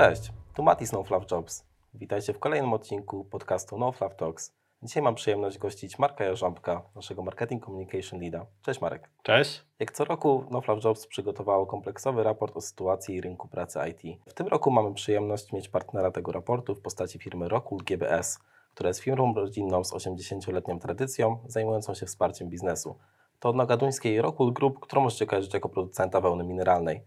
Cześć, tu Mati z No Fluff Jobs. Witajcie w kolejnym odcinku podcastu No Fluff Talks. Dzisiaj mam przyjemność gościć Marka Jarząbka, naszego Marketing Communication Leada. Cześć Marek. Cześć. Jak co roku No Fluff Jobs przygotowało kompleksowy raport o sytuacji rynku pracy IT. W tym roku mamy przyjemność mieć partnera tego raportu w postaci firmy Rockwool GBS, która jest firmą rodzinną z 80-letnią tradycją, zajmującą się wsparciem biznesu. To od nagaduńskiej Rockwool Group, którą możecie kojarzyć jako producenta wełny mineralnej.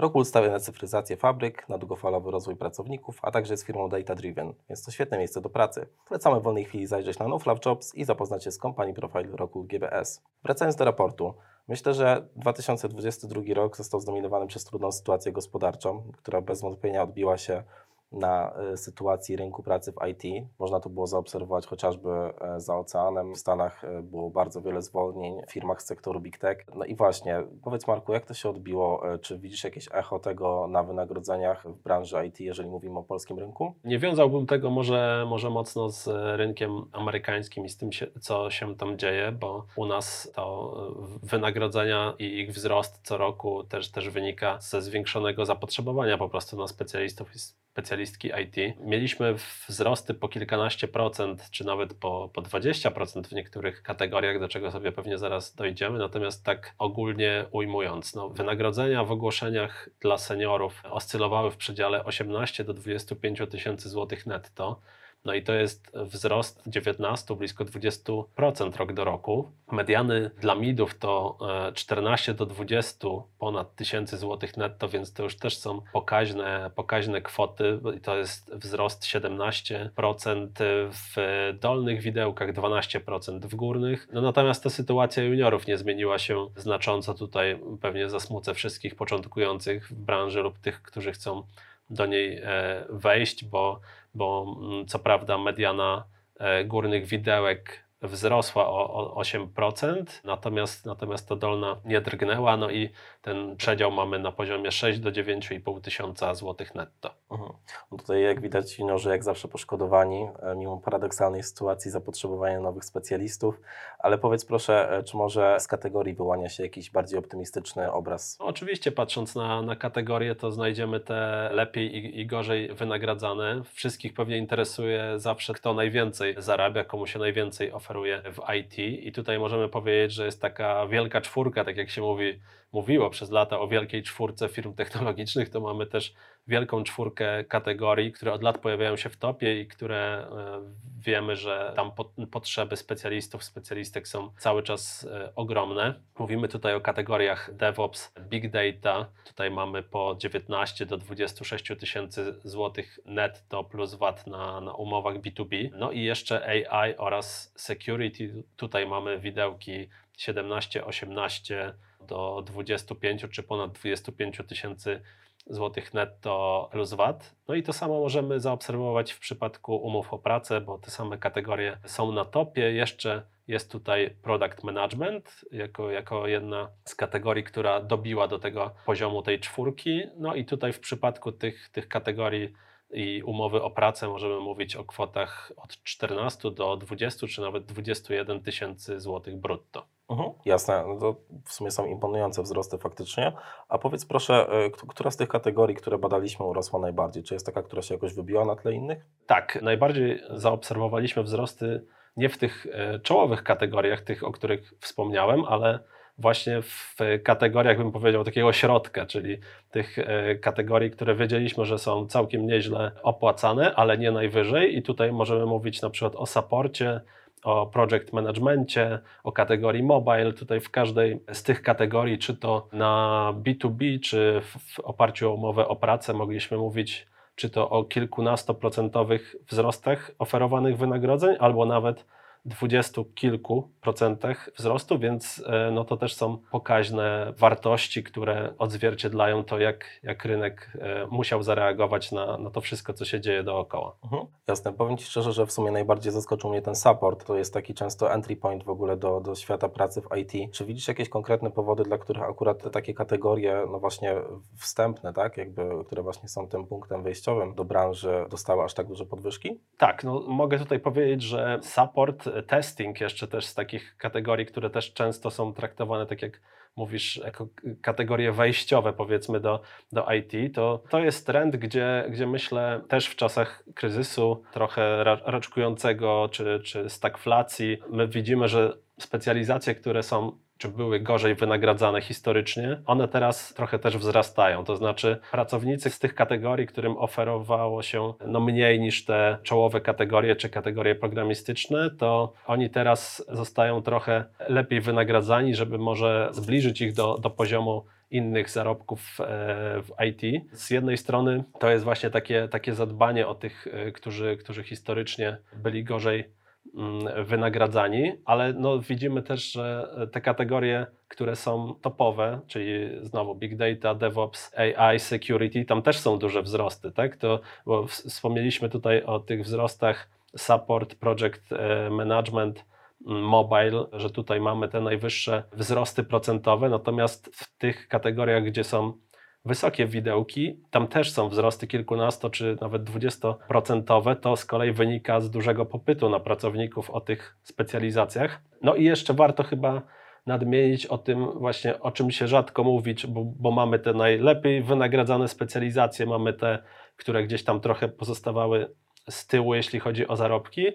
Rockwool stawia na cyfryzację fabryk, na długofalowy rozwój pracowników, a także jest firmą data driven, więc to świetne miejsce do pracy. Polecamy w wolnej chwili zajrzeć na NoFluff Jobs i zapoznać się z kompanii profile Rockwool GBS. Wracając do raportu, myślę, że 2022 rok został zdominowany przez trudną sytuację gospodarczą, która bez wątpienia odbiła się na y, sytuacji rynku pracy w IT. Można to było zaobserwować chociażby e, za oceanem. W Stanach e, było bardzo wiele zwolnień w firmach z sektoru Big Tech. No i właśnie, powiedz Marku, jak to się odbiło? E, Czy widzisz jakieś echo tego na wynagrodzeniach w branży IT, jeżeli mówimy o polskim rynku? Nie wiązałbym tego może, może mocno z rynkiem amerykańskim i z tym, co się tam dzieje, bo u nas to wynagrodzenia i ich wzrost co roku też, też wynika ze zwiększonego zapotrzebowania po prostu na specjalistów i specjalistki IT. Mieliśmy wzrosty po kilkanaście procent, czy nawet po, po 20% w niektórych kategoriach, do czego sobie pewnie zaraz dojdziemy. Natomiast tak ogólnie ujmując, no, wynagrodzenia w ogłoszeniach dla seniorów oscylowały w przedziale 18 do 25 tysięcy złotych netto. No i to jest wzrost 19, blisko 20% rok do roku. Mediany dla midów to 14 do 20 ponad tysięcy złotych netto, więc to już też są pokaźne, pokaźne kwoty. I to jest wzrost 17% w dolnych widełkach, 12% w górnych. No natomiast ta sytuacja juniorów nie zmieniła się znacząco. Tutaj pewnie zasmucę wszystkich początkujących w branży lub tych, którzy chcą do niej e, wejść, bo, bo mm, co prawda mediana e, górnych widełek wzrosła o, o 8%, natomiast, natomiast ta dolna nie drgnęła, no i ten przedział mamy na poziomie 6 do 9,5 tysiąca złotych netto. Mhm. No tutaj jak widać juniorzy jak zawsze poszkodowani, e, mimo paradoksalnej sytuacji zapotrzebowania nowych specjalistów, ale powiedz proszę, e, czy może z kategorii wyłania się jakiś bardziej optymistyczny obraz? No, oczywiście patrząc na, na kategorie, to znajdziemy te lepiej i, i gorzej wynagradzane. Wszystkich pewnie interesuje zawsze kto najwięcej zarabia, komu się najwięcej oferuje w IT i tutaj możemy powiedzieć, że jest taka wielka czwórka, tak jak się mówi, mówiło przez lata o wielkiej czwórce firm technologicznych, to mamy też wielką czwórkę kategorii, które od lat pojawiają się w topie i które e, wiemy, że tam potrzeby specjalistów, specjalistek są cały czas e, ogromne. Mówimy tutaj o kategoriach DevOps, Big Data. Tutaj mamy po 19 do 26 tysięcy złotych netto plus VAT na, na umowach B2B. No i jeszcze AI oraz Security. Tutaj mamy widełki 17, 18 do 25 czy ponad 25 tysięcy złotych netto plus VAT. No i to samo możemy zaobserwować w przypadku umów o pracę, bo te same kategorie są na topie. Jeszcze jest tutaj product management jako, jako jedna z kategorii, która dobiła do tego poziomu tej czwórki. No i tutaj w przypadku tych, tych kategorii i umowy o pracę możemy mówić o kwotach od 14 do 20 czy nawet 21 tysięcy złotych brutto. Mhm, jasne, no to w sumie są imponujące wzrosty faktycznie. A powiedz proszę, e, która z tych kategorii, które badaliśmy, urosła najbardziej? Czy jest taka, która się jakoś wybiła na tle innych? Tak, najbardziej zaobserwowaliśmy wzrosty nie w tych e, czołowych kategoriach, tych, o których wspomniałem, ale właśnie w kategoriach, bym powiedział, takiego środka, czyli tych e, kategorii, które wiedzieliśmy, że są całkiem nieźle opłacane, ale nie najwyżej. I tutaj możemy mówić na przykład o saporcie, o project managemencie, o kategorii mobile. Tutaj w każdej z tych kategorii, czy to na B2B, czy w oparciu o umowę o pracę, mogliśmy mówić czy to o kilkunastoprocentowych wzrostach oferowanych wynagrodzeń, albo nawet dwudziestu kilku procentach wzrostu, więc e, no to też są pokaźne wartości, które odzwierciedlają to, jak, jak rynek e, musiał zareagować na, na to wszystko, co się dzieje dookoła. Mhm. Jasne. Powiem Ci szczerze, że w sumie najbardziej zaskoczył mnie ten support. To jest taki często entry point w ogóle do, do świata pracy w IT. Czy widzisz jakieś konkretne powody, dla których akurat te takie kategorie, no właśnie wstępne, tak, jakby, które właśnie są tym punktem wyjściowym do branży, dostały aż tak duże podwyżki? Tak, no mogę tutaj powiedzieć, że support testing jeszcze też z takich kategorii, które też często są traktowane tak jak mówisz, jako kategorie wejściowe powiedzmy do, do IT, to to jest trend, gdzie, gdzie myślę też w czasach kryzysu trochę ra- raczkującego czy, czy stagflacji, my widzimy, że specjalizacje, które są czy były gorzej wynagradzane historycznie, one teraz trochę też wzrastają. To znaczy, pracownicy z tych kategorii, którym oferowało się no mniej niż te czołowe kategorie czy kategorie programistyczne, to oni teraz zostają trochę lepiej wynagradzani, żeby może zbliżyć ich do, do poziomu innych zarobków e, w IT. Z jednej strony to jest właśnie takie, takie zadbanie o tych, e, którzy, którzy historycznie byli gorzej wynagradzani, ale no widzimy też, że te kategorie, które są topowe, czyli znowu big data, DevOps, AI, security, tam też są duże wzrosty, tak? To, bo wspomnieliśmy tutaj o tych wzrostach support, project e, management, mm, mobile, że tutaj mamy te najwyższe wzrosty procentowe, natomiast w tych kategoriach, gdzie są wysokie widełki, tam też są wzrosty kilkunasto czy nawet dwudziestoprocentowe, to z kolei wynika z dużego popytu na pracowników o tych specjalizacjach. No i jeszcze warto chyba nadmienić o tym właśnie, o czym się rzadko mówi, bo, bo mamy te najlepiej wynagradzane specjalizacje, mamy te, które gdzieś tam trochę pozostawały z tyłu, jeśli chodzi o zarobki.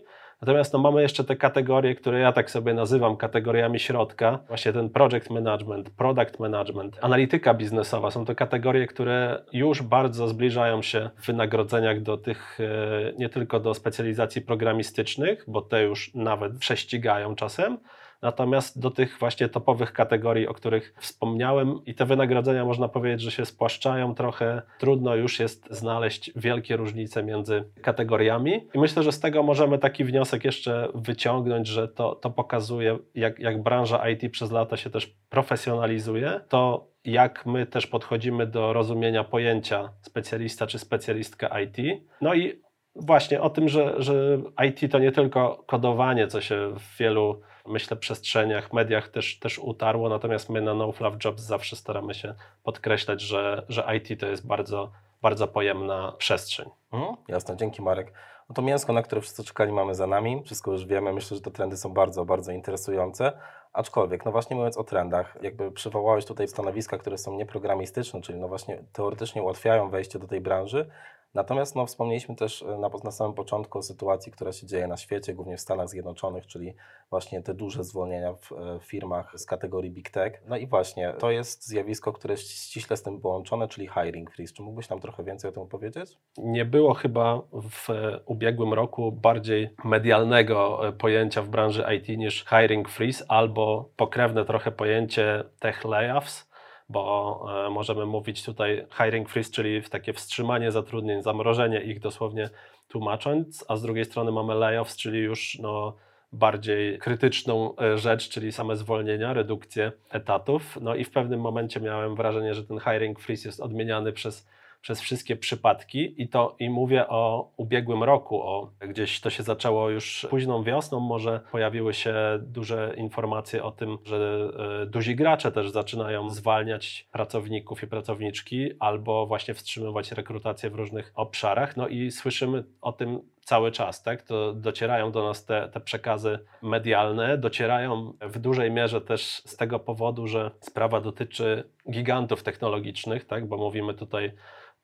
Natomiast no, mamy jeszcze te kategorie, które ja tak sobie nazywam kategoriami środka. Właśnie ten project management, product management, analityka biznesowa są to kategorie, które już bardzo zbliżają się w wynagrodzeniach do tych, e, nie tylko do specjalizacji programistycznych, bo te już nawet prześcigają czasem, Natomiast do tych właśnie topowych kategorii, o których wspomniałem, i te wynagrodzenia można powiedzieć, że się spłaszczają trochę. Trudno już jest znaleźć wielkie różnice między kategoriami. I myślę, że z tego możemy taki wniosek jeszcze wyciągnąć, że to, to pokazuje, jak, jak branża IT przez lata się też profesjonalizuje. To jak my też podchodzimy do rozumienia pojęcia specjalista czy specjalistka IT. No i właśnie o tym, że, że IT to nie tylko kodowanie, co się w wielu, myślę, przestrzeniach, mediach też, też utarło, natomiast my na No Fluff Jobs zawsze staramy się podkreślać, że, że IT to jest bardzo, bardzo pojemna przestrzeń. Mhm, jasne, dzięki Marek. No to mięsko, na które wszyscy czekali, mamy za nami. Wszystko już wiemy. Myślę, że te trendy są bardzo, bardzo interesujące. Aczkolwiek, no właśnie mówiąc o trendach, jakby przywołałeś tutaj stanowiska, które są nieprogramistyczne, czyli no właśnie teoretycznie ułatwiają wejście do tej branży. Natomiast no, wspomnieliśmy też e, na, na samym początku o sytuacji, która się dzieje na świecie, głównie w Stanach Zjednoczonych, czyli właśnie te duże zwolnienia w e, firmach z kategorii Big Tech. No i właśnie to jest zjawisko, które jest ściśle z tym połączone, czyli hiring freeze. Czy mógłbyś nam trochę więcej o tym powiedzieć? Nie było chyba w e, ubiegłym roku bardziej medialnego pojęcia w branży IT niż hiring freeze albo pokrewne trochę pojęcie tech layoffs, bo e, możemy mówić tutaj hiring freeze, czyli w takie wstrzymanie zatrudnień, zamrożenie ich dosłownie tłumacząc, a z drugiej strony mamy layoffs, czyli już no, bardziej krytyczną e, rzecz, czyli same zwolnienia, redukcję etatów. No i w pewnym momencie miałem wrażenie, że ten hiring freeze jest odmieniany przez przez wszystkie przypadki i to i mówię o ubiegłym roku, o gdzieś to się zaczęło już późną wiosną, może pojawiły się duże informacje o tym, że e, duzi gracze też zaczynają zwalniać pracowników i pracowniczki albo właśnie wstrzymywać rekrutację w różnych obszarach. No i słyszymy o tym cały czas, tak? To docierają do nas te, te przekazy medialne, docierają w dużej mierze też z tego powodu, że sprawa dotyczy gigantów technologicznych, tak? Bo mówimy tutaj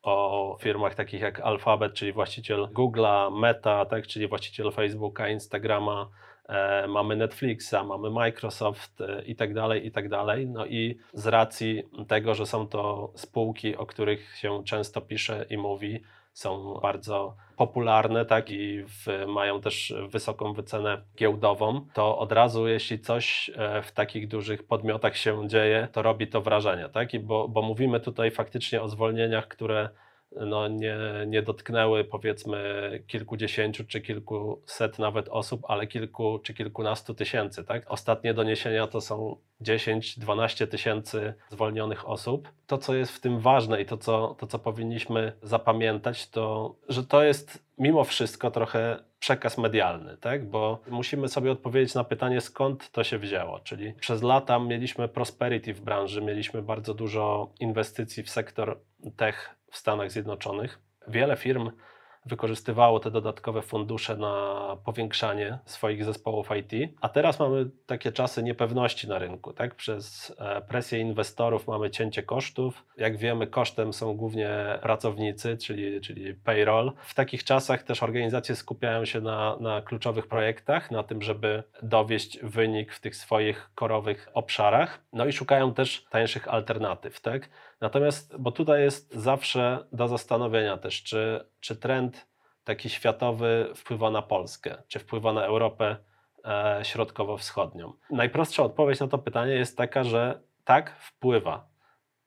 o firmach takich jak Alphabet, czyli właściciel Google'a, Meta, tak, czyli właściciel Facebooka, Instagrama, e, mamy Netflixa, mamy Microsoft e, i tak dalej, i tak dalej. No i z racji tego, że są to spółki, o których się często pisze i mówi, są bardzo popularne, tak, i w, mają też wysoką wycenę giełdową, to od razu, jeśli coś e, w takich dużych podmiotach się dzieje, to robi to wrażenie, tak, I bo, bo mówimy tutaj faktycznie o zwolnieniach, które no nie, nie dotknęły powiedzmy kilkudziesięciu czy kilkuset nawet osób, ale kilku czy kilkunastu tysięcy. Tak? Ostatnie doniesienia to są 10-12 tysięcy zwolnionych osób. To, co jest w tym ważne i to co, to, co powinniśmy zapamiętać, to że to jest mimo wszystko trochę przekaz medialny, tak? bo musimy sobie odpowiedzieć na pytanie, skąd to się wzięło. Czyli przez lata mieliśmy prosperity w branży, mieliśmy bardzo dużo inwestycji w sektor tech w Stanach Zjednoczonych. Wiele firm wykorzystywało te dodatkowe fundusze na powiększanie swoich zespołów IT. A teraz mamy takie czasy niepewności na rynku. Tak? Przez e, presję inwestorów mamy cięcie kosztów. Jak wiemy, kosztem są głównie pracownicy, czyli, czyli payroll. W takich czasach też organizacje skupiają się na, na kluczowych projektach, na tym, żeby dowieść wynik w tych swoich korowych obszarach. No i szukają też tańszych alternatyw. Tak? Natomiast, bo tutaj jest zawsze do zastanowienia też, czy, czy trend taki światowy wpływa na Polskę, czy wpływa na Europę e, środkowo-wschodnią. Najprostsza odpowiedź na to pytanie jest taka, że tak, wpływa.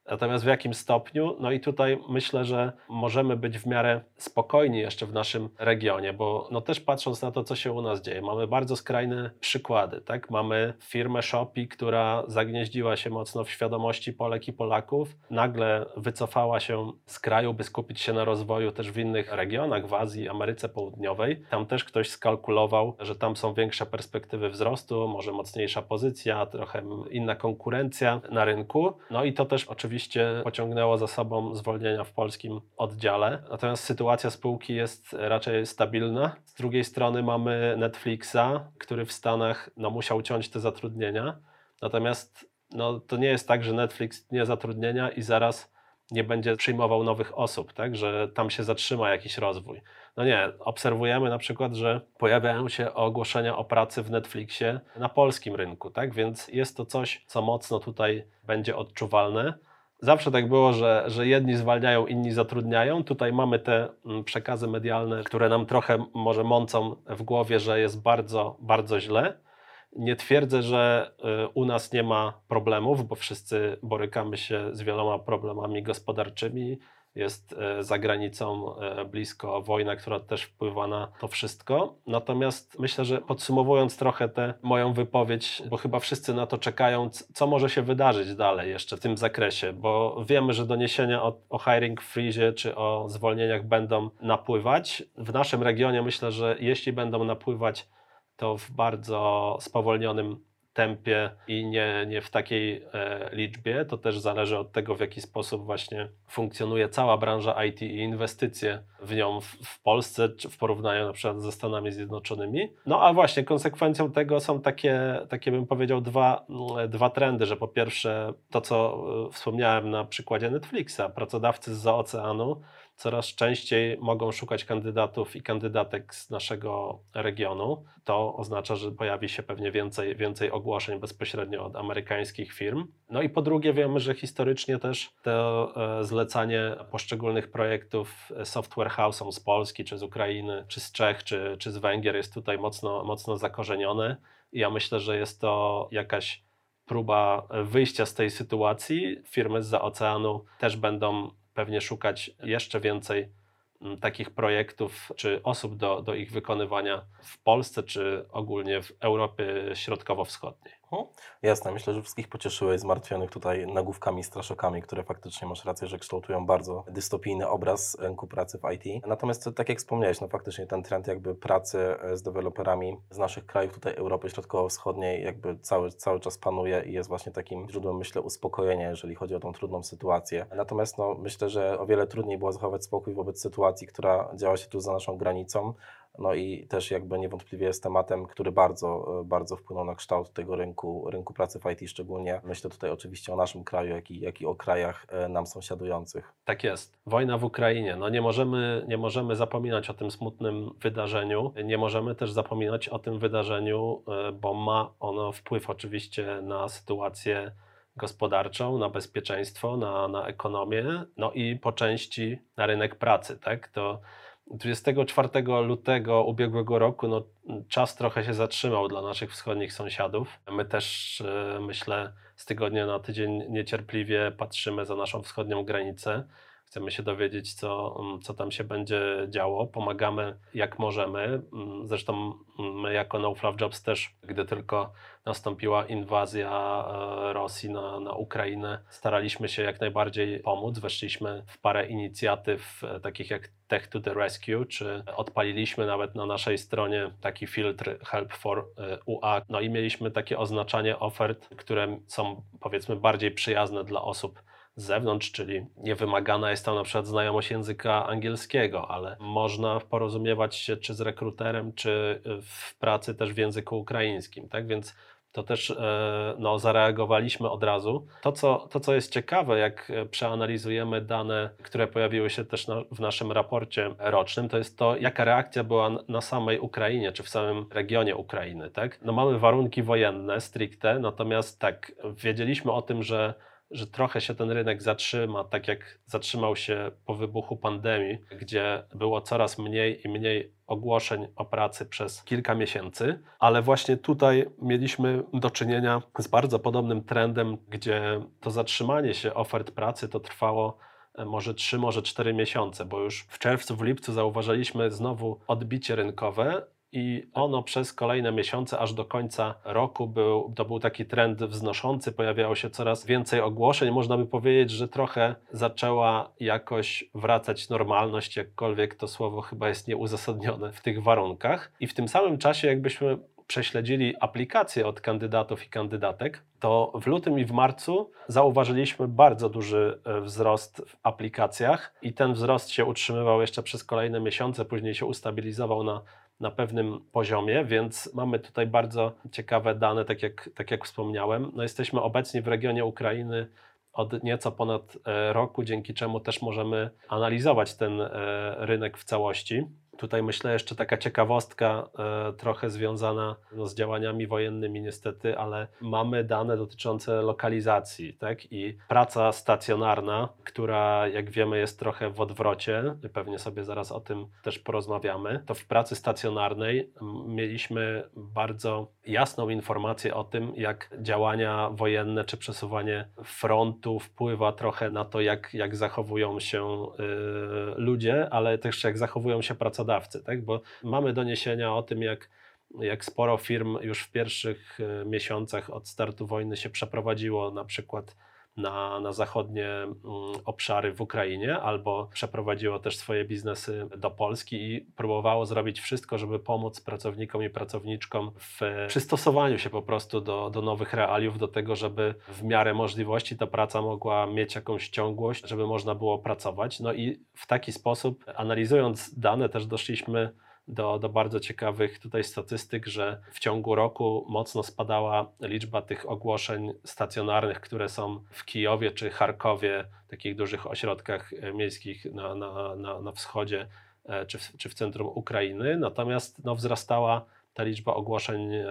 Natomiast w jakim stopniu? No i tutaj myślę, że możemy być w miarę spokojni jeszcze w naszym regionie, bo no też patrząc na to, co się u nas dzieje, mamy bardzo skrajne przykłady. Tak? Mamy firmę Shopee, która zagnieździła się mocno w świadomości Polek i Polaków, nagle wycofała się z kraju, by skupić się na rozwoju też w innych regionach, w Azji, Ameryce Południowej. Tam też ktoś skalkulował, że tam są większe perspektywy wzrostu, może mocniejsza pozycja, trochę inna konkurencja na rynku. No i to też oczywiście oczywiście pociągnęło za sobą zwolnienia w polskim oddziale. Natomiast sytuacja spółki jest raczej stabilna. Z drugiej strony mamy Netflixa, który w Stanach no, musiał ciąć te zatrudnienia. Natomiast no, to nie jest tak, że Netflix nie zatrudnienia i zaraz nie będzie przyjmował nowych osób, tak? że tam się zatrzyma jakiś rozwój. No nie, obserwujemy na przykład, że pojawiają się ogłoszenia o pracy w Netflixie na polskim rynku, tak? więc jest to coś, co mocno tutaj będzie odczuwalne. Zawsze tak było, że, że jedni zwalniają, inni zatrudniają. Tutaj mamy te mm, przekazy medialne, które nam trochę może mącą w głowie, że jest bardzo, bardzo źle. Nie twierdzę, że y, u nas nie ma problemów, bo wszyscy borykamy się z wieloma problemami gospodarczymi, jest e, za granicą e, blisko wojna, która też wpływa na to wszystko. Natomiast myślę, że podsumowując trochę tę moją wypowiedź, bo chyba wszyscy na to czekają, co może się wydarzyć dalej jeszcze w tym zakresie, bo wiemy, że doniesienia o, o hiring freeze czy o zwolnieniach będą napływać. W naszym regionie myślę, że jeśli będą napływać, to w bardzo spowolnionym tempie i nie, nie w takiej e, liczbie. To też zależy od tego, w jaki sposób właśnie funkcjonuje cała branża IT i inwestycje w nią w, w Polsce, czy w porównaniu na przykład ze Stanami Zjednoczonymi. No a właśnie konsekwencją tego są takie, takie bym powiedział, dwa, mm, dwa trendy, że po pierwsze to, co e, wspomniałem na przykładzie Netflixa, pracodawcy z oceanu coraz częściej mogą szukać kandydatów i kandydatek z naszego regionu. To oznacza, że pojawi się pewnie więcej, więcej ogłoszeń bezpośrednio od amerykańskich firm. No i po drugie wiemy, że historycznie też to e, zlecanie poszczególnych projektów software house'om z Polski, czy z Ukrainy, czy z Czech, czy, czy z Węgier jest tutaj mocno, mocno zakorzenione. I ja myślę, że jest to jakaś próba wyjścia z tej sytuacji. Firmy z oceanu też będą pewnie szukać jeszcze więcej mm, takich projektów czy osób do, do ich wykonywania w Polsce czy ogólnie w Europie Środkowo-Wschodniej. Jasne, myślę, że wszystkich pocieszyłeś zmartwionych tutaj nagłówkami, straszokami, które faktycznie masz rację, że kształtują bardzo dystopijny obraz rynku pracy w IT. Natomiast tak jak wspomniałeś, no faktycznie ten trend jakby pracy e, z deweloperami z naszych krajów tutaj Europy Środkowo-Wschodniej jakby cały, cały czas panuje i jest właśnie takim źródłem, myślę, uspokojenia, jeżeli chodzi o tą trudną sytuację. Natomiast no, myślę, że o wiele trudniej było zachować spokój wobec sytuacji, która działa się tu za naszą granicą, no i też jakby niewątpliwie jest tematem, który bardzo, bardzo wpłynął na kształt tego rynku, rynku pracy w IT szczególnie. Myślę tutaj oczywiście o naszym kraju, jak i, jak i o krajach e, nam sąsiadujących. Tak jest. Wojna w Ukrainie. No nie możemy, nie możemy zapominać o tym smutnym wydarzeniu. Nie możemy też zapominać o tym wydarzeniu, e, bo ma ono wpływ oczywiście na sytuację gospodarczą, na bezpieczeństwo, na, na ekonomię, no i po części na rynek pracy. Tak? To 24 lutego ubiegłego roku no, czas trochę się zatrzymał dla naszych wschodnich sąsiadów. My też, e, myślę, z tygodnia na tydzień niecierpliwie patrzymy za naszą wschodnią granicę. Chcemy się dowiedzieć, co, co tam się będzie działo. Pomagamy jak możemy. Zresztą my jako No Fluff Jobs też, gdy tylko nastąpiła inwazja e, Rosji na, na Ukrainę, staraliśmy się jak najbardziej pomóc. Weszliśmy w parę inicjatyw e, takich jak Tech to the Rescue, czy odpaliliśmy nawet na naszej stronie taki filtr Help for e, UA. No i mieliśmy takie oznaczanie ofert, które są powiedzmy bardziej przyjazne dla osób z zewnątrz, czyli nie wymagana jest tam na przykład znajomość języka angielskiego, ale można porozumiewać się czy z rekruterem, czy w pracy też w języku ukraińskim, tak? Więc to też e, no, zareagowaliśmy od razu. To co, to, co jest ciekawe, jak przeanalizujemy dane, które pojawiły się też na, w naszym raporcie rocznym, to jest to, jaka reakcja była na samej Ukrainie, czy w samym regionie Ukrainy. Tak? No, mamy warunki wojenne stricte, natomiast tak, wiedzieliśmy o tym, że że trochę się ten rynek zatrzyma, tak jak zatrzymał się po wybuchu pandemii, gdzie było coraz mniej i mniej ogłoszeń o pracy przez kilka miesięcy, ale właśnie tutaj mieliśmy do czynienia z bardzo podobnym trendem, gdzie to zatrzymanie się ofert pracy to trwało e, może 3, może 4 miesiące, bo już w czerwcu, w lipcu zauważyliśmy znowu odbicie rynkowe, i ono przez kolejne miesiące, aż do końca roku był, to był taki trend wznoszący, pojawiało się coraz więcej ogłoszeń. Można by powiedzieć, że trochę zaczęła jakoś wracać normalność, jakkolwiek to słowo chyba jest nieuzasadnione w tych warunkach. I w tym samym czasie, jakbyśmy prześledzili aplikacje od kandydatów i kandydatek, to w lutym i w marcu zauważyliśmy bardzo duży e, wzrost w aplikacjach i ten wzrost się utrzymywał jeszcze przez kolejne miesiące, później się ustabilizował na na pewnym poziomie, więc mamy tutaj bardzo ciekawe dane, tak jak, tak jak wspomniałem. No jesteśmy obecnie w regionie Ukrainy od nieco ponad e, roku, dzięki czemu też możemy analizować ten e, rynek w całości. Tutaj myślę jeszcze taka ciekawostka, e, trochę związana no, z działaniami wojennymi niestety, ale mamy dane dotyczące lokalizacji tak? i praca stacjonarna, która jak wiemy jest trochę w odwrocie, pewnie sobie zaraz o tym też porozmawiamy, to w pracy stacjonarnej mieliśmy bardzo jasną informację o tym, jak działania wojenne czy przesuwanie frontu wpływa trochę na to, jak, jak zachowują się y, ludzie, ale też jak zachowują się pracownicy pracodawcy, tak? bo mamy doniesienia o tym, jak, jak sporo firm już w pierwszych e, miesiącach od startu wojny się przeprowadziło na przykład na, na zachodnie mm, obszary w Ukrainie, albo przeprowadziło też swoje biznesy do Polski i próbowało zrobić wszystko, żeby pomóc pracownikom i pracowniczkom w przystosowaniu się po prostu do, do nowych realiów, do tego, żeby w miarę możliwości ta praca mogła mieć jakąś ciągłość, żeby można było pracować. No i w taki sposób, analizując dane, też doszliśmy do, do bardzo ciekawych tutaj statystyk, że w ciągu roku mocno spadała liczba tych ogłoszeń stacjonarnych, które są w Kijowie czy Charkowie, takich dużych ośrodkach e, miejskich na, na, na, na wschodzie e, czy w, czy w centrum Ukrainy. Natomiast no, wzrastała ta liczba ogłoszeń e,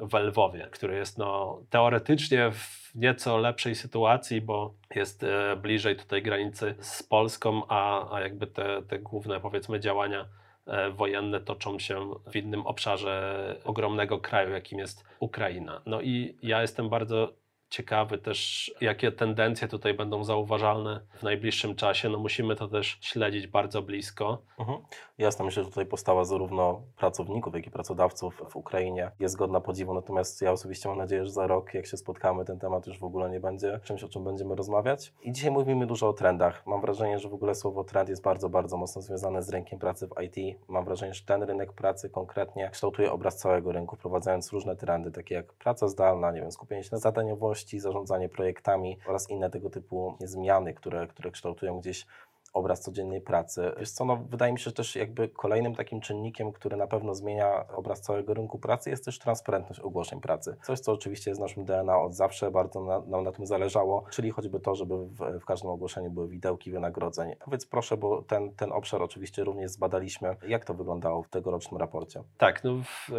w Lwowie, który jest no, teoretycznie w nieco lepszej sytuacji, bo jest bliżej tutaj granicy z Polską, a, a jakby te, te główne powiedzmy działania wojenne toczą się w innym obszarze ogromnego kraju, jakim jest Ukraina. No i ja jestem bardzo ciekawy też, jakie tendencje tutaj będą zauważalne w najbliższym czasie. No musimy to też śledzić bardzo blisko. Mhm. Jasne, myślę, że tutaj postawa zarówno pracowników, jak i pracodawców w Ukrainie jest godna podziwu, natomiast ja osobiście mam nadzieję, że za rok, jak się spotkamy, ten temat już w ogóle nie będzie czymś, o czym będziemy rozmawiać. I dzisiaj mówimy dużo o trendach. Mam wrażenie, że w ogóle słowo trend jest bardzo, bardzo mocno związane z rynkiem pracy w IT. Mam wrażenie, że ten rynek pracy konkretnie kształtuje obraz całego rynku, wprowadzając różne trendy, takie jak praca zdalna, nie wiem, skupienie się na zarządzanie projektami oraz inne tego typu zmiany, które, które kształtują gdzieś obraz codziennej pracy. Wiesz co, no, wydaje mi się, że też jakby kolejnym takim czynnikiem, który na pewno zmienia obraz całego rynku pracy jest też transparentność ogłoszeń pracy. Coś, co oczywiście jest naszym DNA od zawsze, bardzo na, nam na tym zależało, czyli choćby to, żeby w, w każdym ogłoszeniu były widełki wynagrodzeń. Powiedz proszę, bo ten, ten obszar oczywiście również zbadaliśmy. Jak to wyglądało w tegorocznym raporcie? Tak, no w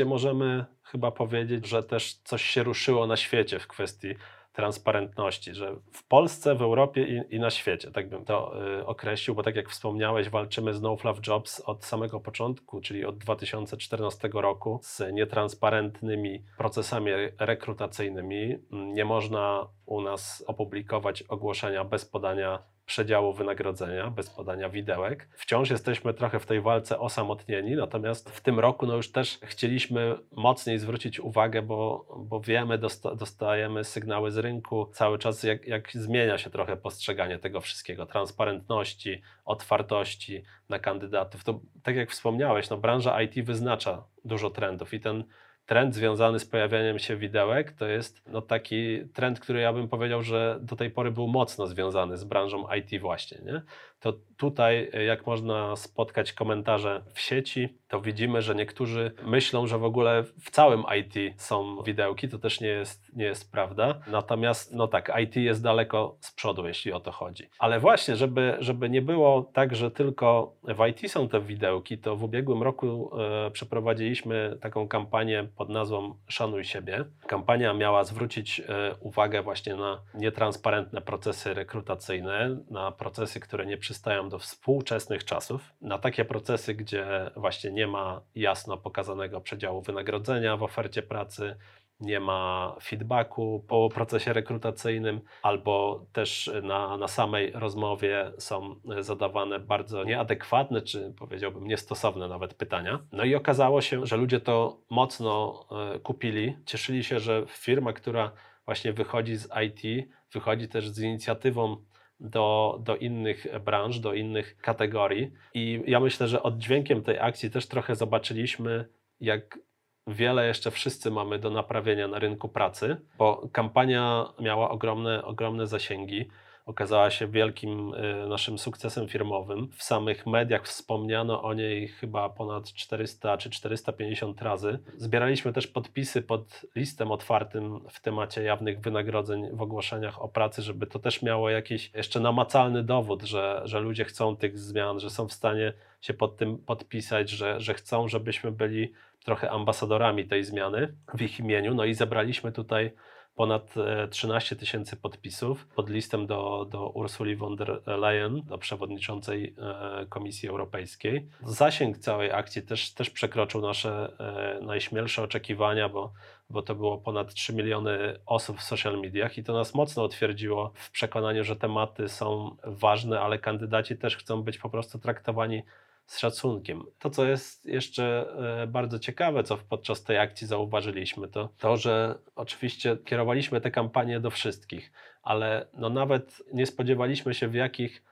e, możemy chyba powiedzieć, że też coś się ruszyło na świecie w kwestii transparentności, że w Polsce, w Europie i, i na świecie, tak bym to y, określił, bo tak jak wspomniałeś, walczymy z No Fluff Jobs od samego początku, czyli od 2014 roku z nietransparentnymi procesami rekrutacyjnymi. Nie można u nas opublikować ogłoszenia bez podania przedziału wynagrodzenia, bez podania widełek. Wciąż jesteśmy trochę w tej walce osamotnieni, natomiast w tym roku no już też chcieliśmy mocniej zwrócić uwagę, bo, bo wiemy, dosta dostajemy sygnały z rynku cały czas, jak, jak zmienia się trochę postrzeganie tego wszystkiego, transparentności, otwartości na kandydatów. To tak jak wspomniałeś, no branża IT wyznacza dużo trendów i ten trend związany z pojawianiem się widełek to jest no, taki trend, który ja bym powiedział, że do tej pory był mocno związany z branżą IT właśnie. Nie? To tutaj, jak można spotkać komentarze w sieci, to widzimy, że niektórzy myślą, że w ogóle w całym IT są widełki. To też nie jest, nie jest prawda. Natomiast, no tak, IT jest daleko z przodu, jeśli o to chodzi. Ale właśnie, żeby, żeby nie było tak, że tylko w IT są te widełki, to w ubiegłym roku e, przeprowadziliśmy taką kampanię pod nazwą Szanuj siebie. Kampania miała zwrócić e, uwagę właśnie na nietransparentne procesy rekrutacyjne, na procesy, które nie przystają do współczesnych czasów, na takie procesy, gdzie właśnie nie ma jasno pokazanego przedziału wynagrodzenia w ofercie pracy, nie ma feedbacku po procesie rekrutacyjnym, albo też na, na samej rozmowie są zadawane bardzo nieadekwatne, czy powiedziałbym niestosowne nawet pytania. No i okazało się, że ludzie to mocno e, kupili. Cieszyli się, że firma, która właśnie wychodzi z IT, wychodzi też z inicjatywą do, do innych branż, do innych kategorii. I ja myślę, że oddźwiękiem tej akcji też trochę zobaczyliśmy, jak wiele jeszcze wszyscy mamy do naprawienia na rynku pracy, bo kampania miała ogromne, ogromne zasięgi okazała się wielkim y, naszym sukcesem firmowym. W samych mediach wspomniano o niej chyba ponad 400 czy 450 razy. Zbieraliśmy też podpisy pod listem otwartym w temacie jawnych wynagrodzeń w ogłoszeniach o pracy, żeby to też miało jakiś jeszcze namacalny dowód, że, że ludzie chcą tych zmian, że są w stanie się pod tym podpisać, że, że chcą, żebyśmy byli trochę ambasadorami tej zmiany w ich imieniu. No i zebraliśmy tutaj ponad 13 e, tysięcy podpisów pod listem do, do Ursuli von der Leyen, do przewodniczącej e, Komisji Europejskiej. Zasięg całej akcji też, też przekroczył nasze e, najśmielsze oczekiwania, bo, bo to było ponad 3 miliony osób w social mediach i to nas mocno utwierdziło w przekonaniu, że tematy są ważne, ale kandydaci też chcą być po prostu traktowani z szacunkiem. To, co jest jeszcze e, bardzo ciekawe, co podczas tej akcji zauważyliśmy, to to, że oczywiście kierowaliśmy tę kampanię do wszystkich, ale no nawet nie spodziewaliśmy się, w jakich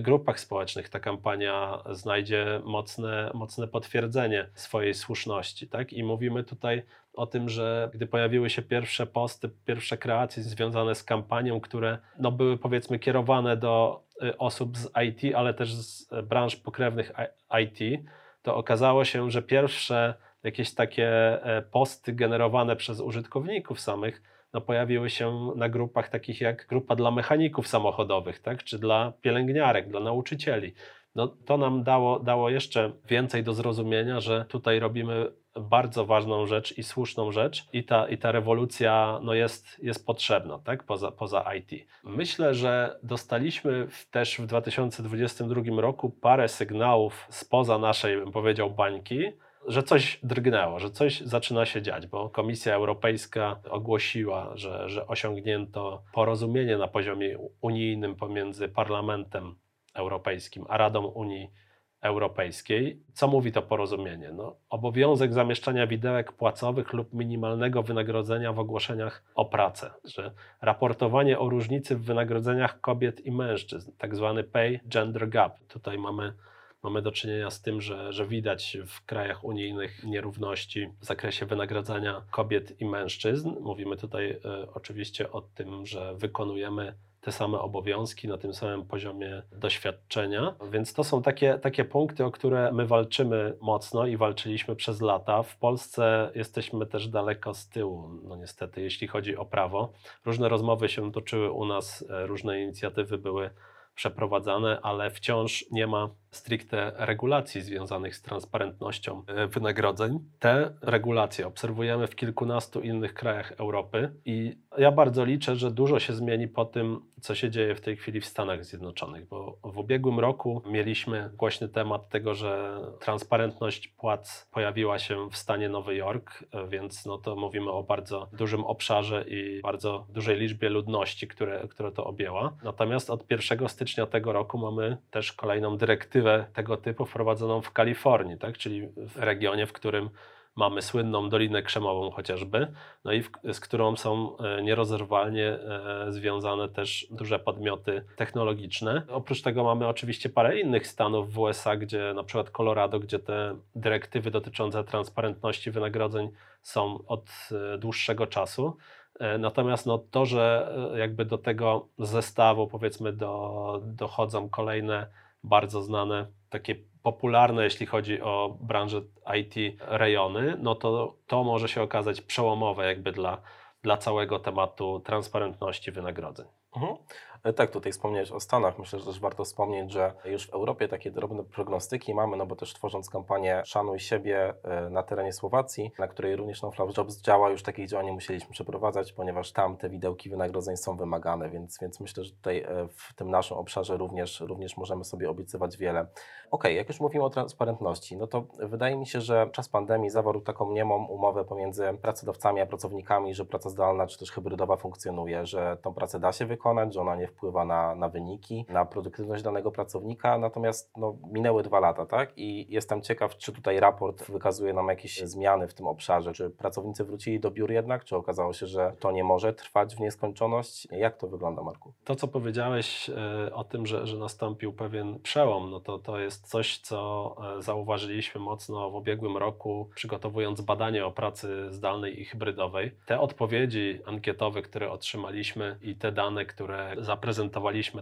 grupach społecznych ta kampania znajdzie mocne, mocne potwierdzenie swojej słuszności. Tak? I mówimy tutaj o tym, że gdy pojawiły się pierwsze posty, pierwsze kreacje związane z kampanią, które no, były powiedzmy kierowane do y, osób z IT, ale też z branż pokrewnych IT, to okazało się, że pierwsze jakieś takie e, posty generowane przez użytkowników samych no, pojawiły się na grupach takich jak grupa dla mechaników samochodowych, tak, czy dla pielęgniarek, dla nauczycieli. No, to nam dało, dało jeszcze więcej do zrozumienia, że tutaj robimy bardzo ważną rzecz i słuszną rzecz i ta, i ta rewolucja no jest, jest potrzebna, tak? poza, poza IT. Myślę, że dostaliśmy też w 2022 roku parę sygnałów spoza naszej, bym powiedział, bańki, że coś drgnęło, że coś zaczyna się dziać, bo Komisja Europejska ogłosiła, że, że osiągnięto porozumienie na poziomie unijnym pomiędzy Parlamentem Europejskim a Radą Unii Europejskiej. Co mówi to porozumienie? No, obowiązek zamieszczania widełek płacowych lub minimalnego wynagrodzenia w ogłoszeniach o pracę, że raportowanie o różnicy w wynagrodzeniach kobiet i mężczyzn, tak zwany pay gender gap. Tutaj mamy mamy do czynienia z tym, że, że widać w krajach unijnych nierówności w zakresie wynagradzania kobiet i mężczyzn. Mówimy tutaj y, oczywiście o tym, że wykonujemy te same obowiązki na tym samym poziomie doświadczenia. Więc to są takie, takie punkty, o które my walczymy mocno i walczyliśmy przez lata. W Polsce jesteśmy też daleko z tyłu, no niestety, jeśli chodzi o prawo. Różne rozmowy się toczyły u nas, e, różne inicjatywy były przeprowadzane, ale wciąż nie ma stricte regulacji związanych z transparentnością e, wynagrodzeń. Te regulacje obserwujemy w kilkunastu innych krajach Europy i ja bardzo liczę, że dużo się zmieni po tym, co się dzieje w tej chwili w Stanach Zjednoczonych, bo w ubiegłym roku mieliśmy głośny temat tego, że transparentność płac pojawiła się w stanie Nowy Jork, więc no to mówimy o bardzo dużym obszarze i bardzo dużej liczbie ludności, które, które to objęła. Natomiast od 1 stycznia tego roku mamy też kolejną dyrektywę tego typu wprowadzoną w Kalifornii, tak? czyli w regionie, w którym mamy słynną Dolinę Krzemową chociażby, no i w, z którą są e, nierozerwalnie e, związane też duże podmioty technologiczne. Oprócz tego mamy oczywiście parę innych stanów w USA, gdzie na przykład Colorado, gdzie te dyrektywy dotyczące transparentności wynagrodzeń są od e, dłuższego czasu. Natomiast no, to, że jakby do tego zestawu powiedzmy do, dochodzą kolejne bardzo znane, takie popularne, jeśli chodzi o branżę IT rejony, no to to może się okazać przełomowe jakby dla, dla całego tematu transparentności wynagrodzeń. Mhm. E, Tak, tutaj wspomniałeś o Stanach. Myślę, że też warto wspomnieć, że już w Europie takie drobne prognostyki mamy, no bo też tworząc kampanię Szanuj siebie e, na terenie Słowacji, na której również No Flower Jobs działa, już takich działań nie musieliśmy przeprowadzać, ponieważ tam te widełki wynagrodzeń są wymagane, więc, więc myślę, że tutaj e, w tym naszym obszarze również, również możemy sobie obiecywać wiele. Okej, jak już mówimy o transparentności, no to wydaje mi się, że czas pandemii zawarł taką niemą umowę pomiędzy pracodawcami a pracownikami, że praca zdalna czy też hybrydowa funkcjonuje, że tą pracę da się wykonać, że ona nie wpływa na, na wyniki, na produktywność danego pracownika, natomiast no, minęły dwa lata, tak? I jestem ciekaw, czy tutaj raport wykazuje nam jakieś zmiany w tym obszarze, czy pracownicy wrócili do biur jednak, czy okazało się, że to nie może trwać w nieskończoność? Jak to wygląda, Marku? To, co powiedziałeś e, o tym, że, że nastąpił pewien przełom, no to, to jest coś, co e, zauważyliśmy mocno w ubiegłym roku, przygotowując badanie o pracy zdalnej i hybrydowej. Te odpowiedzi ankietowe, które otrzymaliśmy i te dane, które zaprezentowaliśmy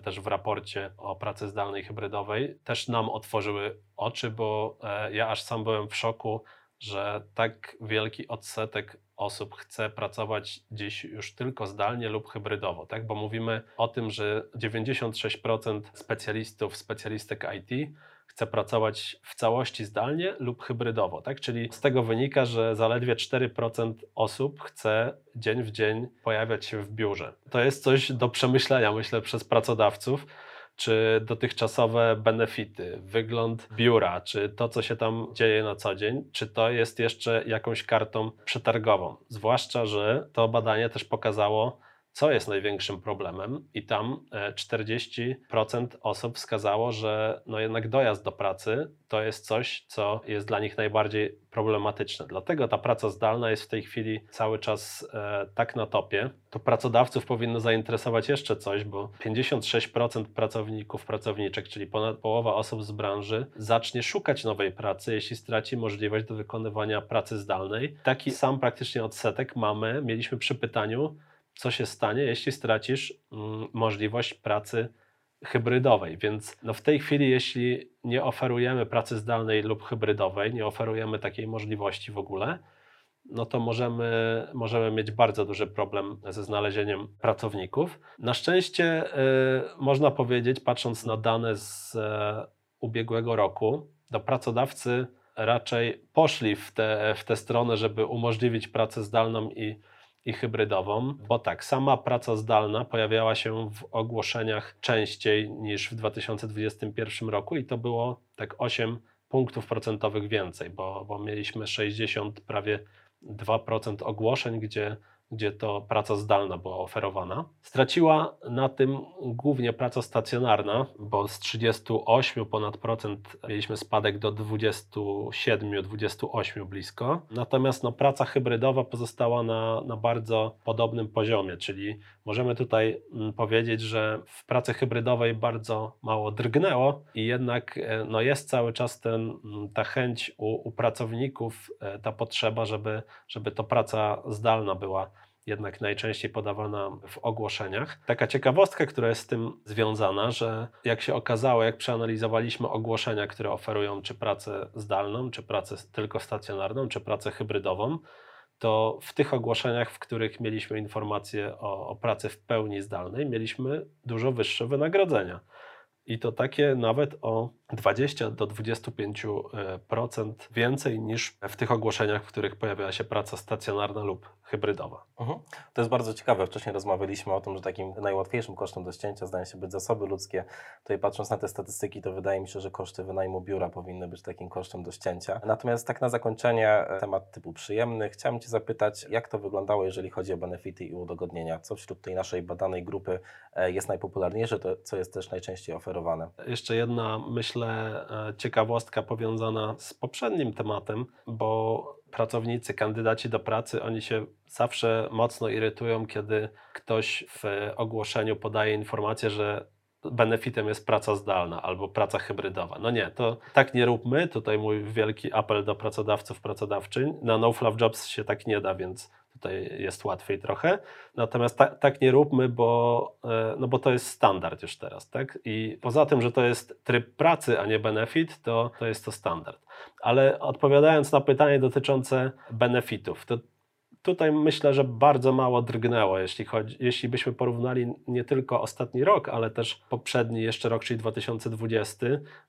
też w raporcie o pracy zdalnej hybrydowej, też nam otworzyły oczy, bo e, ja aż sam byłem w szoku, że tak wielki odsetek osób chce pracować dziś już tylko zdalnie lub hybrydowo, tak? Bo mówimy o tym, że 96% specjalistów, specjalistek IT chce pracować w całości zdalnie lub hybrydowo, tak? Czyli z tego wynika, że zaledwie 4% osób chce dzień w dzień pojawiać się w biurze. To jest coś do przemyślenia, myślę, przez pracodawców czy dotychczasowe benefity, wygląd biura, czy to, co się tam dzieje na co dzień, czy to jest jeszcze jakąś kartą przetargową. Zwłaszcza, że to badanie też pokazało, co jest największym problemem, i tam e, 40% osób wskazało, że no jednak dojazd do pracy to jest coś, co jest dla nich najbardziej problematyczne. Dlatego ta praca zdalna jest w tej chwili cały czas e, tak na topie. To pracodawców powinno zainteresować jeszcze coś, bo 56% pracowników, pracowniczek, czyli ponad połowa osób z branży, zacznie szukać nowej pracy, jeśli straci możliwość do wykonywania pracy zdalnej. Taki sam praktycznie odsetek mamy, mieliśmy przy pytaniu, co się stanie, jeśli stracisz mm, możliwość pracy hybrydowej. Więc no w tej chwili, jeśli nie oferujemy pracy zdalnej lub hybrydowej, nie oferujemy takiej możliwości w ogóle, no to możemy, możemy mieć bardzo duży problem ze znalezieniem pracowników. Na szczęście y, można powiedzieć, patrząc na dane z e, ubiegłego roku, to pracodawcy raczej poszli w tę w tę stronę, żeby umożliwić pracę zdalną i i hybrydową, bo tak, sama praca zdalna pojawiała się w ogłoszeniach częściej niż w 2021 roku i to było tak 8 punktów procentowych więcej, bo, bo mieliśmy 60 prawie 2% ogłoszeń, gdzie, gdzie to praca zdalna była oferowana. Straciła na tym głównie praca stacjonarna, bo z 38 ponad procent mieliśmy spadek do 27-28 blisko. Natomiast no, praca hybrydowa pozostała na, na bardzo podobnym poziomie, czyli możemy tutaj mm, powiedzieć, że w pracy hybrydowej bardzo mało drgnęło i jednak e, no, jest cały czas ten, mm, ta chęć u, u pracowników, e, ta potrzeba, żeby, żeby to praca zdalna była jednak najczęściej podawana w ogłoszeniach. Taka ciekawostka, która jest z tym związana, że jak się okazało, jak przeanalizowaliśmy ogłoszenia, które oferują czy pracę zdalną, czy pracę tylko stacjonarną, czy pracę hybrydową, to w tych ogłoszeniach, w których mieliśmy informacje o, o pracy w pełni zdalnej, mieliśmy dużo wyższe wynagrodzenia. I to takie nawet o 20 do 25% więcej niż w tych ogłoszeniach, w których pojawiała się praca stacjonarna lub hybrydowa. Mhm. To jest bardzo ciekawe. Wcześniej rozmawialiśmy o tym, że takim najłatwiejszym kosztem do ścięcia zdają się być zasoby ludzkie. Tutaj patrząc na te statystyki, to wydaje mi się, że koszty wynajmu biura powinny być takim kosztem do ścięcia. Natomiast tak na zakończenie e, temat typu przyjemny. Chciałem Cię zapytać, jak to wyglądało, jeżeli chodzi o benefity i udogodnienia? Co wśród tej naszej badanej grupy e, jest najpopularniejsze, to co jest też najczęściej oferowane? Jeszcze jedna, myślę, e, ciekawostka powiązana z poprzednim tematem, bo pracownicy, kandydaci do pracy, oni się zawsze mocno irytują, kiedy ktoś w ogłoszeniu podaje informację, że benefitem jest praca zdalna albo praca hybrydowa. No nie, to tak nie róbmy. Tutaj mój wielki apel do pracodawców, pracodawczyń. Na No Fluff Jobs się tak nie da, więc tutaj jest łatwiej trochę. Natomiast ta, tak nie róbmy, bo, e, no bo to jest standard już teraz. Tak? I poza tym, że to jest tryb pracy, a nie benefit, to, to jest to standard. Ale odpowiadając na pytanie dotyczące benefitów, to tutaj myślę, że bardzo mało drgnęło, jeśli, chodzi, jeśli byśmy porównali nie tylko ostatni rok, ale też poprzedni jeszcze rok, czyli 2020.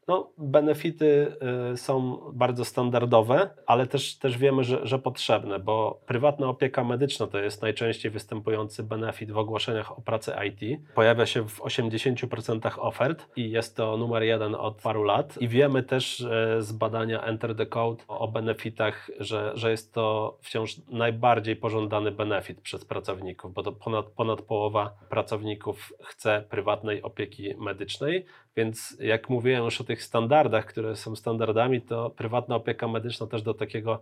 No, benefity y, są bardzo standardowe, ale też, też wiemy, że, że potrzebne, bo prywatna opieka medyczna to jest najczęściej występujący benefit w ogłoszeniach o pracę IT. Pojawia się w 80% ofert i jest to numer jeden od paru lat. I wiemy też z badania Enter the Code o benefitach, że, że jest to wciąż najbardziej najbardziej pożądany benefit przez pracowników, bo to ponad, ponad połowa pracowników chce prywatnej opieki medycznej, więc jak mówiłem już o tych standardach, które są standardami, to prywatna opieka medyczna też do takiego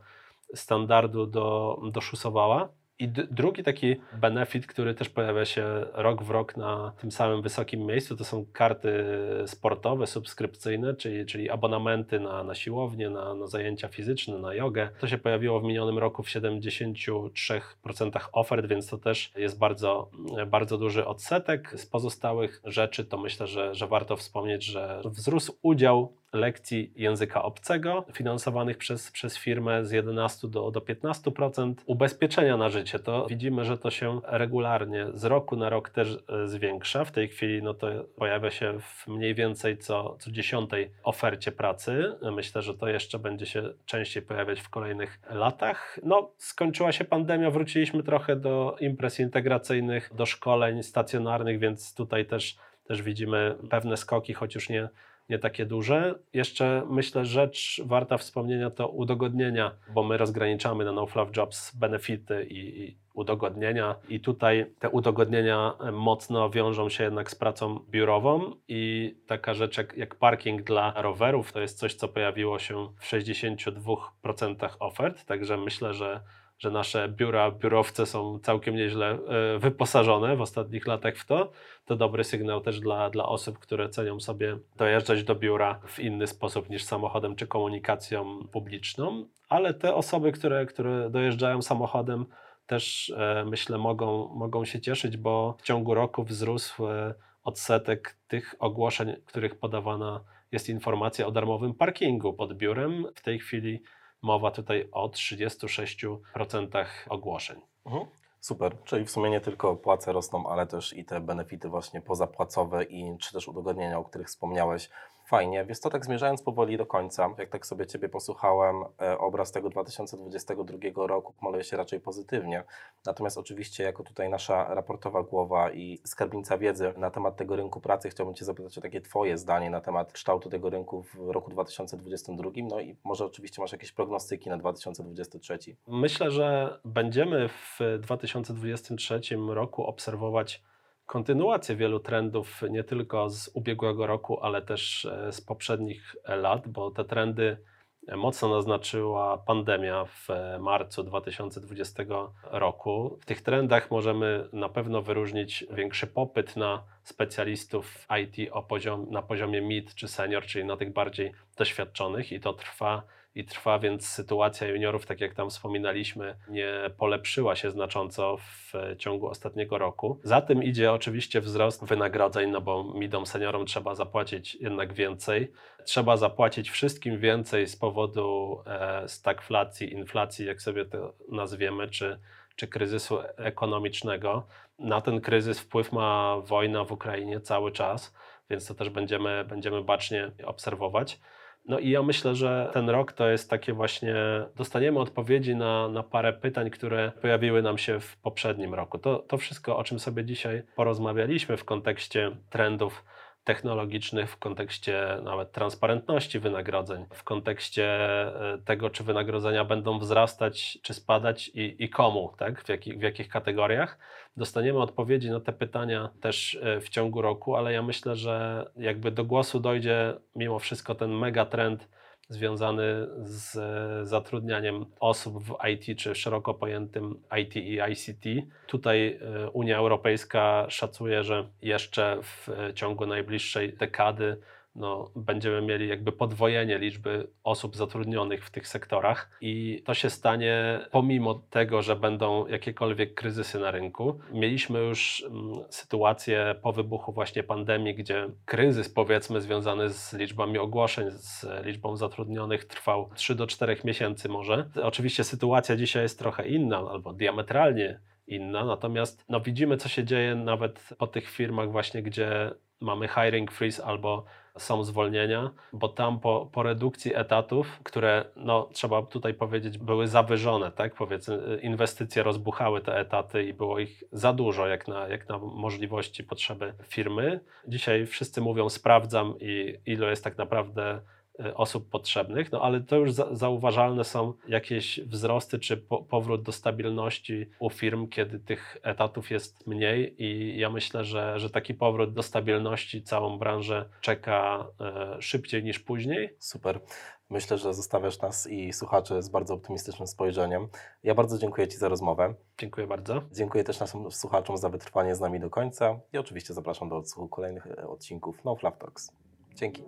standardu do, doszusowała. I drugi taki benefit, który też pojawia się rok w rok na tym samym wysokim miejscu, to są karty sportowe, subskrypcyjne, czyli, czyli abonamenty na, na siłownię, na, na zajęcia fizyczne, na jogę. To się pojawiło w minionym roku w 73% ofert, więc to też jest bardzo, bardzo duży odsetek. Z pozostałych rzeczy to myślę, że, że warto wspomnieć, że wzrósł udział lekcji języka obcego finansowanych przez, przez firmę z 11 do, do 15%. Ubezpieczenia na życie to widzimy, że to się regularnie z roku na rok też e, zwiększa. W tej chwili no to pojawia się w mniej więcej co, co dziesiątej ofercie pracy. Myślę, że to jeszcze będzie się częściej pojawiać w kolejnych latach. No, skończyła się pandemia, wróciliśmy trochę do imprez integracyjnych, do szkoleń stacjonarnych, więc tutaj też też widzimy pewne skoki, choć już nie, nie takie duże. Jeszcze myślę, rzecz warta wspomnienia to udogodnienia, bo my rozgraniczamy na NoFluff Jobs benefity i, i udogodnienia i tutaj te udogodnienia mocno wiążą się jednak z pracą biurową i taka rzecz jak, jak parking dla rowerów to jest coś, co pojawiło się w 62% ofert, także myślę, że że nasze biura, biurowce są całkiem nieźle e, wyposażone w ostatnich latach w to, to dobry sygnał też dla, dla osób, które cenią sobie dojeżdżać do biura w inny sposób niż samochodem czy komunikacją publiczną, ale te osoby, które, które dojeżdżają samochodem, też e, myślę mogą, mogą się cieszyć, bo w ciągu roku wzrósł e, odsetek tych ogłoszeń, których podawana jest informacja o darmowym parkingu pod biurem. W tej chwili mowa tutaj o 36% ogłoszeń. Mhm. Super, czyli w sumie nie tylko płace rosną, ale też i te benefity właśnie pozapłacowe i czy też udogodnienia, o których wspomniałeś, Fajnie. Wiesz to tak zmierzając powoli do końca, jak tak sobie Ciebie posłuchałem, e, obraz tego 2022 roku maluje się raczej pozytywnie. Natomiast oczywiście jako tutaj nasza raportowa głowa i skarbnica wiedzy na temat tego rynku pracy chciałbym Cię zapytać o takie Twoje zdanie na temat kształtu tego rynku w roku 2022. No i może oczywiście masz jakieś prognostyki na 2023. Myślę, że będziemy w 2023 roku obserwować kontynuację wielu trendów, nie tylko z ubiegłego roku, ale też e, z poprzednich lat, bo te trendy mocno naznaczyła pandemia w e, marcu 2020 roku. W tych trendach możemy na pewno wyróżnić większy popyt na specjalistów IT poziom, na poziomie mid czy senior, czyli na tych bardziej doświadczonych i to trwa i trwa, więc sytuacja juniorów, tak jak tam wspominaliśmy, nie polepszyła się znacząco w ciągu ostatniego roku. Za tym idzie oczywiście wzrost wynagrodzeń, no bo midom seniorom trzeba zapłacić jednak więcej. Trzeba zapłacić wszystkim więcej z powodu e, stagflacji, inflacji, jak sobie to nazwiemy, czy, czy kryzysu ekonomicznego. Na ten kryzys wpływ ma wojna w Ukrainie cały czas, więc to też będziemy, będziemy bacznie obserwować. No i ja myślę, że ten rok to jest takie właśnie, dostaniemy odpowiedzi na, na parę pytań, które pojawiły nam się w poprzednim roku. To, to wszystko, o czym sobie dzisiaj porozmawialiśmy w kontekście trendów technologicznych, w kontekście nawet transparentności wynagrodzeń, w kontekście e, tego, czy wynagrodzenia będą wzrastać, czy spadać i, i komu, tak? w, jakich, w jakich kategoriach. Dostaniemy odpowiedzi na te pytania też e, w ciągu roku, ale ja myślę, że jakby do głosu dojdzie mimo wszystko ten megatrend związany z zatrudnianiem osób w IT, czy szeroko pojętym IT i ICT. Tutaj e, Unia Europejska szacuje, że jeszcze w e, ciągu najbliższej dekady no, będziemy mieli jakby podwojenie liczby osób zatrudnionych w tych sektorach i to się stanie pomimo tego, że będą jakiekolwiek kryzysy na rynku. Mieliśmy już mm, sytuację po wybuchu właśnie pandemii, gdzie kryzys powiedzmy związany z liczbami ogłoszeń, z liczbą zatrudnionych trwał 3 do 4 miesięcy może. Oczywiście sytuacja dzisiaj jest trochę inna albo diametralnie inna, natomiast no, widzimy co się dzieje nawet po tych firmach właśnie, gdzie mamy hiring freeze albo są zwolnienia, bo tam po, po redukcji etatów, które no, trzeba tutaj powiedzieć były zawyżone, tak powiedzmy inwestycje rozbuchały te etaty i było ich za dużo jak na, jak na możliwości, potrzeby firmy. Dzisiaj wszyscy mówią sprawdzam i ilu jest tak naprawdę y, osób potrzebnych, no ale to już za, zauważalne są jakieś wzrosty czy po, powrót do stabilności u firm, kiedy tych etatów jest mniej i ja myślę, że, że taki powrót do stabilności całą branżę czeka e, szybciej niż później. Super. Myślę, że zostawiasz nas i słuchaczy z bardzo optymistycznym spojrzeniem. Ja bardzo dziękuję Ci za rozmowę. Dziękuję bardzo. Dziękuję też naszym słuchaczom za wytrwanie z nami do końca i oczywiście zapraszam do odsłuchu kolejnych e, odcinków No Fluff Talks. Dzięki.